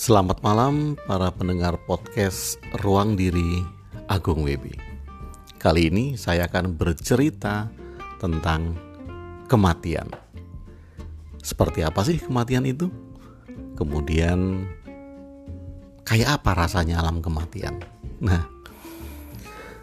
Selamat malam para pendengar podcast Ruang Diri Agung WB. Kali ini saya akan bercerita tentang kematian. Seperti apa sih kematian itu? Kemudian kayak apa rasanya alam kematian? Nah,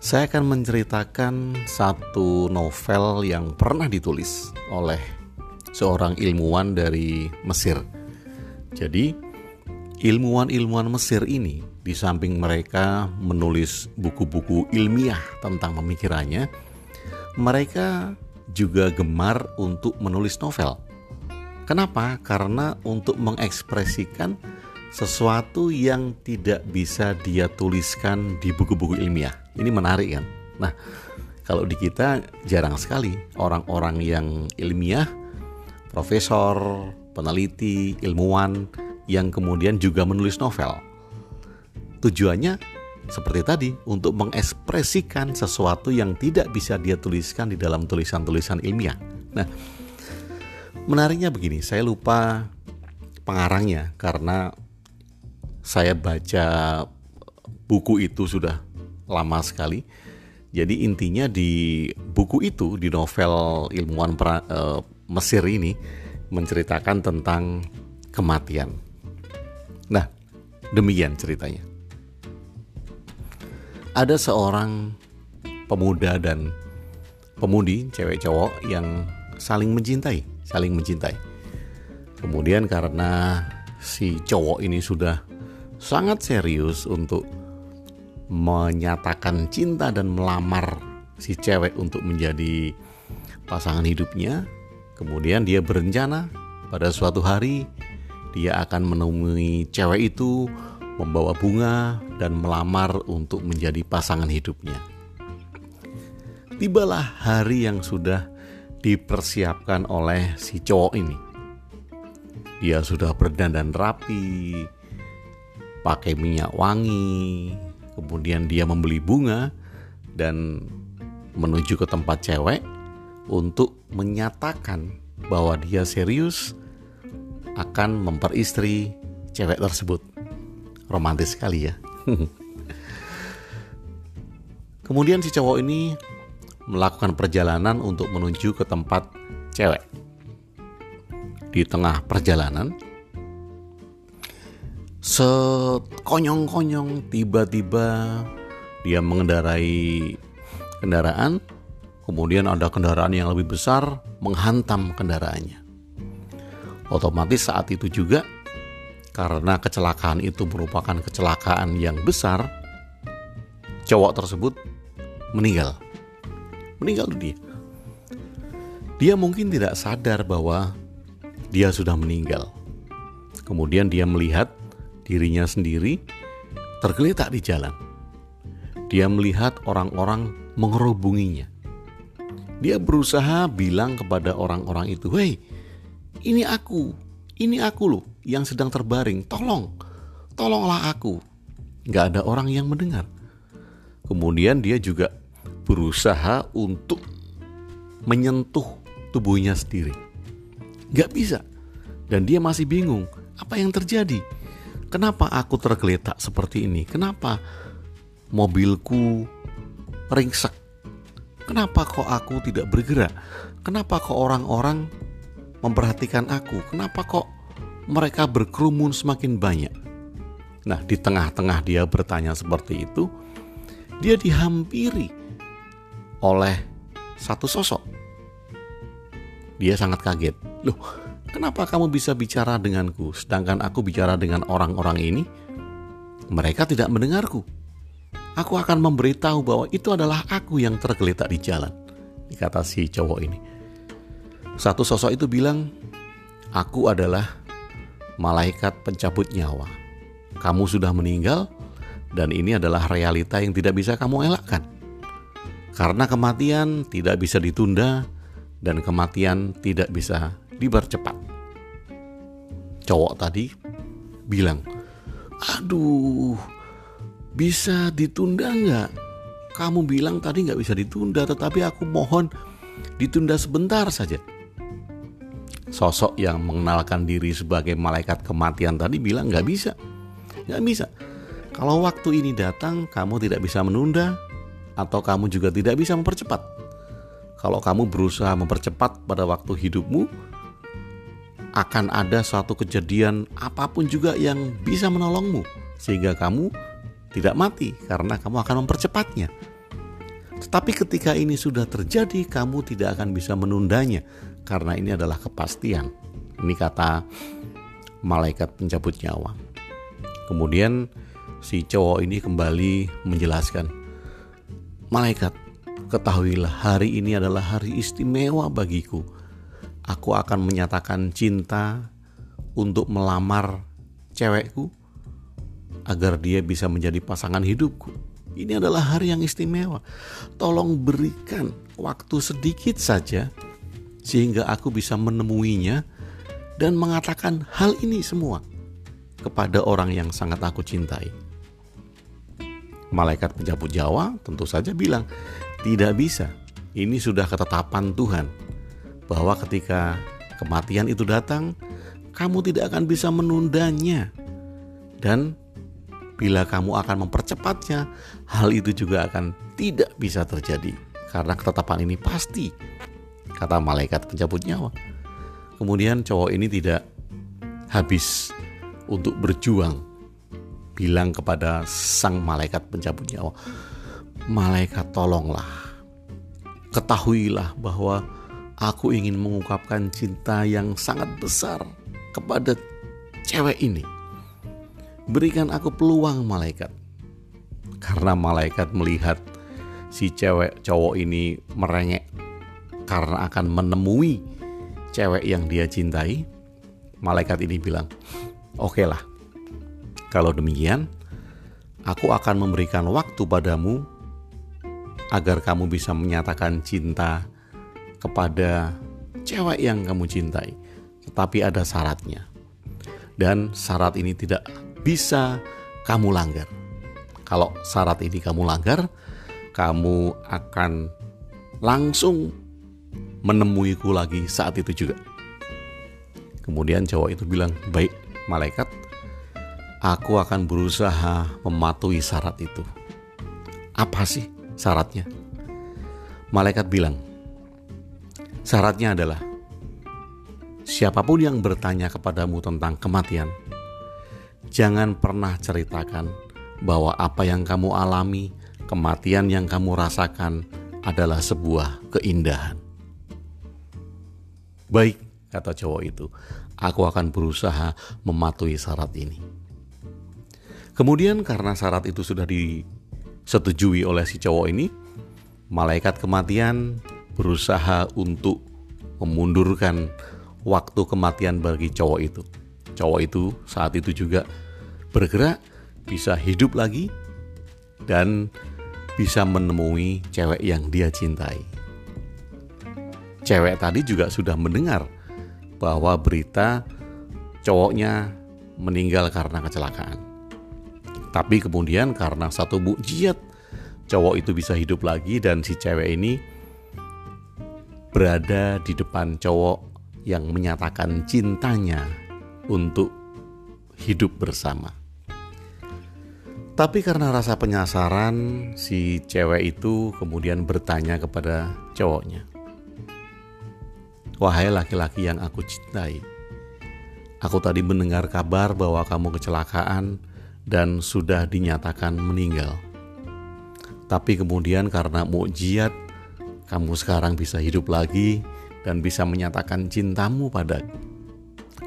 saya akan menceritakan satu novel yang pernah ditulis oleh seorang ilmuwan dari Mesir. Jadi, ilmuwan-ilmuwan Mesir ini di samping mereka menulis buku-buku ilmiah tentang pemikirannya, mereka juga gemar untuk menulis novel. Kenapa? Karena untuk mengekspresikan sesuatu yang tidak bisa dia tuliskan di buku-buku ilmiah. Ini menarik kan? Nah, kalau di kita jarang sekali orang-orang yang ilmiah, profesor, peneliti, ilmuwan yang kemudian juga menulis novel. Tujuannya seperti tadi untuk mengekspresikan sesuatu yang tidak bisa dia tuliskan di dalam tulisan-tulisan ilmiah. Nah, menariknya begini, saya lupa pengarangnya karena saya baca buku itu sudah lama sekali. Jadi intinya di buku itu di novel ilmuwan pra, uh, Mesir ini menceritakan tentang kematian. Nah, demikian ceritanya. Ada seorang pemuda dan pemudi, cewek cowok yang saling mencintai, saling mencintai. Kemudian karena si cowok ini sudah sangat serius untuk menyatakan cinta dan melamar si cewek untuk menjadi pasangan hidupnya. Kemudian dia berencana pada suatu hari dia akan menemui cewek itu, membawa bunga dan melamar untuk menjadi pasangan hidupnya. Tibalah hari yang sudah dipersiapkan oleh si cowok ini. Dia sudah berdandan rapi, pakai minyak wangi, kemudian dia membeli bunga dan menuju ke tempat cewek untuk menyatakan bahwa dia serius akan memperistri cewek tersebut. Romantis sekali ya. Kemudian si cowok ini melakukan perjalanan untuk menuju ke tempat cewek. Di tengah perjalanan, sekonyong-konyong tiba-tiba dia mengendarai kendaraan, kemudian ada kendaraan yang lebih besar menghantam kendaraannya. Otomatis saat itu juga karena kecelakaan itu merupakan kecelakaan yang besar, cowok tersebut meninggal. Meninggal dia. Dia mungkin tidak sadar bahwa dia sudah meninggal. Kemudian dia melihat dirinya sendiri tergeletak di jalan. Dia melihat orang-orang mengerubunginya. Dia berusaha bilang kepada orang-orang itu, "Hei, ini aku, ini aku loh yang sedang terbaring. Tolong, tolonglah aku." Gak ada orang yang mendengar. Kemudian dia juga berusaha untuk menyentuh tubuhnya sendiri. Gak bisa. Dan dia masih bingung, apa yang terjadi? Kenapa aku tergeletak seperti ini? Kenapa mobilku ringsek? Kenapa kok aku tidak bergerak? Kenapa kok orang-orang memperhatikan aku? Kenapa kok mereka berkerumun semakin banyak? Nah, di tengah-tengah dia bertanya seperti itu, dia dihampiri oleh satu sosok. Dia sangat kaget. Loh, Kenapa kamu bisa bicara denganku, sedangkan aku bicara dengan orang-orang ini? Mereka tidak mendengarku. Aku akan memberitahu bahwa itu adalah aku yang tergeletak di jalan, kata si cowok ini. Satu sosok itu bilang, "Aku adalah malaikat pencabut nyawa. Kamu sudah meninggal, dan ini adalah realita yang tidak bisa kamu elakkan. Karena kematian tidak bisa ditunda, dan kematian tidak bisa dipercepat. Cowok tadi bilang, aduh, bisa ditunda nggak? Kamu bilang tadi nggak bisa ditunda, tetapi aku mohon ditunda sebentar saja. Sosok yang mengenalkan diri sebagai malaikat kematian tadi bilang nggak bisa. Gak bisa. Kalau waktu ini datang, kamu tidak bisa menunda, atau kamu juga tidak bisa mempercepat. Kalau kamu berusaha mempercepat pada waktu hidupmu, akan ada suatu kejadian apa pun juga yang bisa menolongmu, sehingga kamu tidak mati karena kamu akan mempercepatnya. Tetapi ketika ini sudah terjadi, kamu tidak akan bisa menundanya karena ini adalah kepastian. Ini kata malaikat pencabut nyawa. Kemudian si cowok ini kembali menjelaskan, "Malaikat, ketahuilah hari ini adalah hari istimewa bagiku. Aku akan menyatakan cinta untuk melamar cewekku agar dia bisa menjadi pasangan hidupku." Ini adalah hari yang istimewa. Tolong berikan waktu sedikit saja sehingga aku bisa menemuinya dan mengatakan hal ini semua kepada orang yang sangat aku cintai. Malaikat pencabut Jawa tentu saja bilang, "Tidak bisa. Ini sudah ketetapan Tuhan bahwa ketika kematian itu datang, kamu tidak akan bisa menundanya." Dan Bila kamu akan mempercepatnya, hal itu juga akan tidak bisa terjadi karena ketetapan ini pasti, kata malaikat pencabut nyawa. Kemudian cowok ini tidak habis untuk berjuang, bilang kepada sang malaikat pencabut nyawa, "Malaikat, tolonglah, ketahuilah bahwa aku ingin mengungkapkan cinta yang sangat besar kepada cewek ini." berikan aku peluang malaikat. Karena malaikat melihat si cewek cowok ini merengek karena akan menemui cewek yang dia cintai, malaikat ini bilang, "Oke okay lah, kalau demikian, aku akan memberikan waktu padamu agar kamu bisa menyatakan cinta kepada cewek yang kamu cintai, tetapi ada syaratnya." Dan syarat ini tidak bisa kamu langgar. Kalau syarat ini kamu langgar, kamu akan langsung menemuiku lagi saat itu juga. Kemudian cowok itu bilang, "Baik, malaikat, aku akan berusaha mematuhi syarat itu." Apa sih syaratnya? Malaikat bilang, "Syaratnya adalah siapa pun yang bertanya kepadamu tentang kematian, jangan pernah ceritakan bahwa apa yang kamu alami, kematian yang kamu rasakan adalah sebuah keindahan. Baik, kata cowok itu, aku akan berusaha mematuhi syarat ini. Kemudian karena syarat itu sudah disetujui oleh si cowok ini, malaikat kematian berusaha untuk memundurkan waktu kematian bagi cowok itu cowok itu saat itu juga bergerak, bisa hidup lagi, dan bisa menemui cewek yang dia cintai. Cewek tadi juga sudah mendengar bahwa berita cowoknya meninggal karena kecelakaan. Tapi kemudian karena satu mukjizat cowok itu bisa hidup lagi dan si cewek ini berada di depan cowok yang menyatakan cintanya untuk hidup bersama. Tapi karena rasa penyasaran, si cewek itu kemudian bertanya kepada cowoknya, "Wahai laki-laki yang aku cintai, aku tadi mendengar kabar bahwa kamu kecelakaan dan sudah dinyatakan meninggal. Tapi kemudian karena mukjizat, kamu sekarang bisa hidup lagi dan bisa menyatakan cintamu padaku.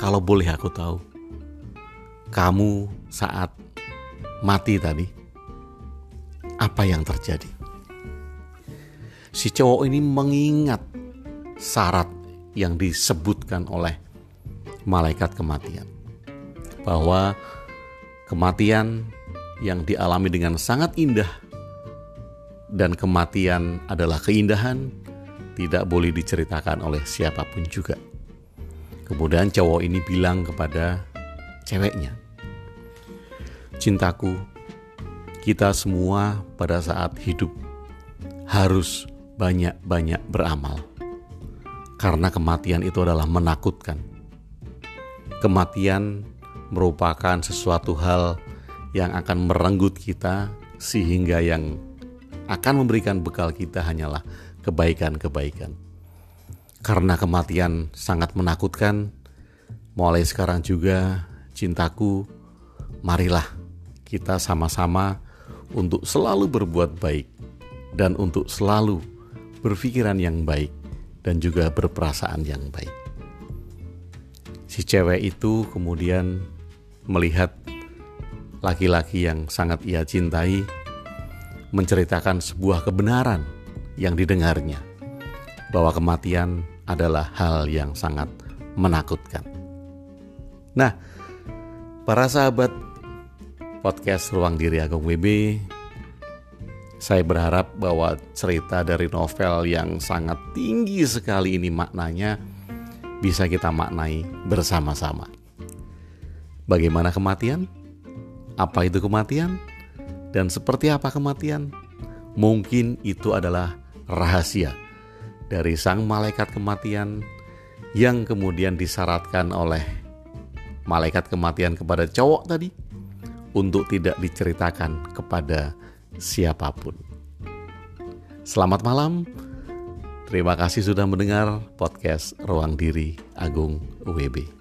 Kalau boleh aku tahu, kamu saat mati tadi, apa yang terjadi? Si cowok ini mengingat syarat yang disebutkan oleh malaikat kematian, bahwa kematian yang dialami dengan sangat indah dan kematian adalah keindahan tidak boleh diceritakan oleh siapa pun juga. Kemudian cowok ini bilang kepada ceweknya, "Cintaku, kita semua pada saat hidup harus banyak-banyak beramal, karena kematian itu adalah menakutkan. Kematian merupakan sesuatu hal yang akan merenggut kita sehingga yang akan memberikan bekal kita hanyalah kebaikan-kebaikan. Karena kematian sangat menakutkan, mulai sekarang juga cintaku, marilah kita sama-sama untuk selalu berbuat baik dan untuk selalu berpikiran yang baik dan juga berperasaan yang baik. Si cewek itu kemudian melihat laki-laki yang sangat ia cintai menceritakan sebuah kebenaran yang didengarnya bahwa kematian adalah hal yang sangat menakutkan. Nah, para sahabat podcast Ruang Diri Agung WB, saya berharap bahwa cerita dari novel yang sangat tinggi sekali ini maknanya bisa kita maknai bersama-sama. Bagaimana kematian? Apa itu kematian? Dan seperti apa kematian? Mungkin itu adalah rahasia dari sang malaikat kematian yang kemudian disyaratkan oleh malaikat kematian kepada cowok tadi untuk tidak diceritakan kepada siapa pun. Selamat malam. Terima kasih sudah mendengar podcast Ruang Diri Agung UWB.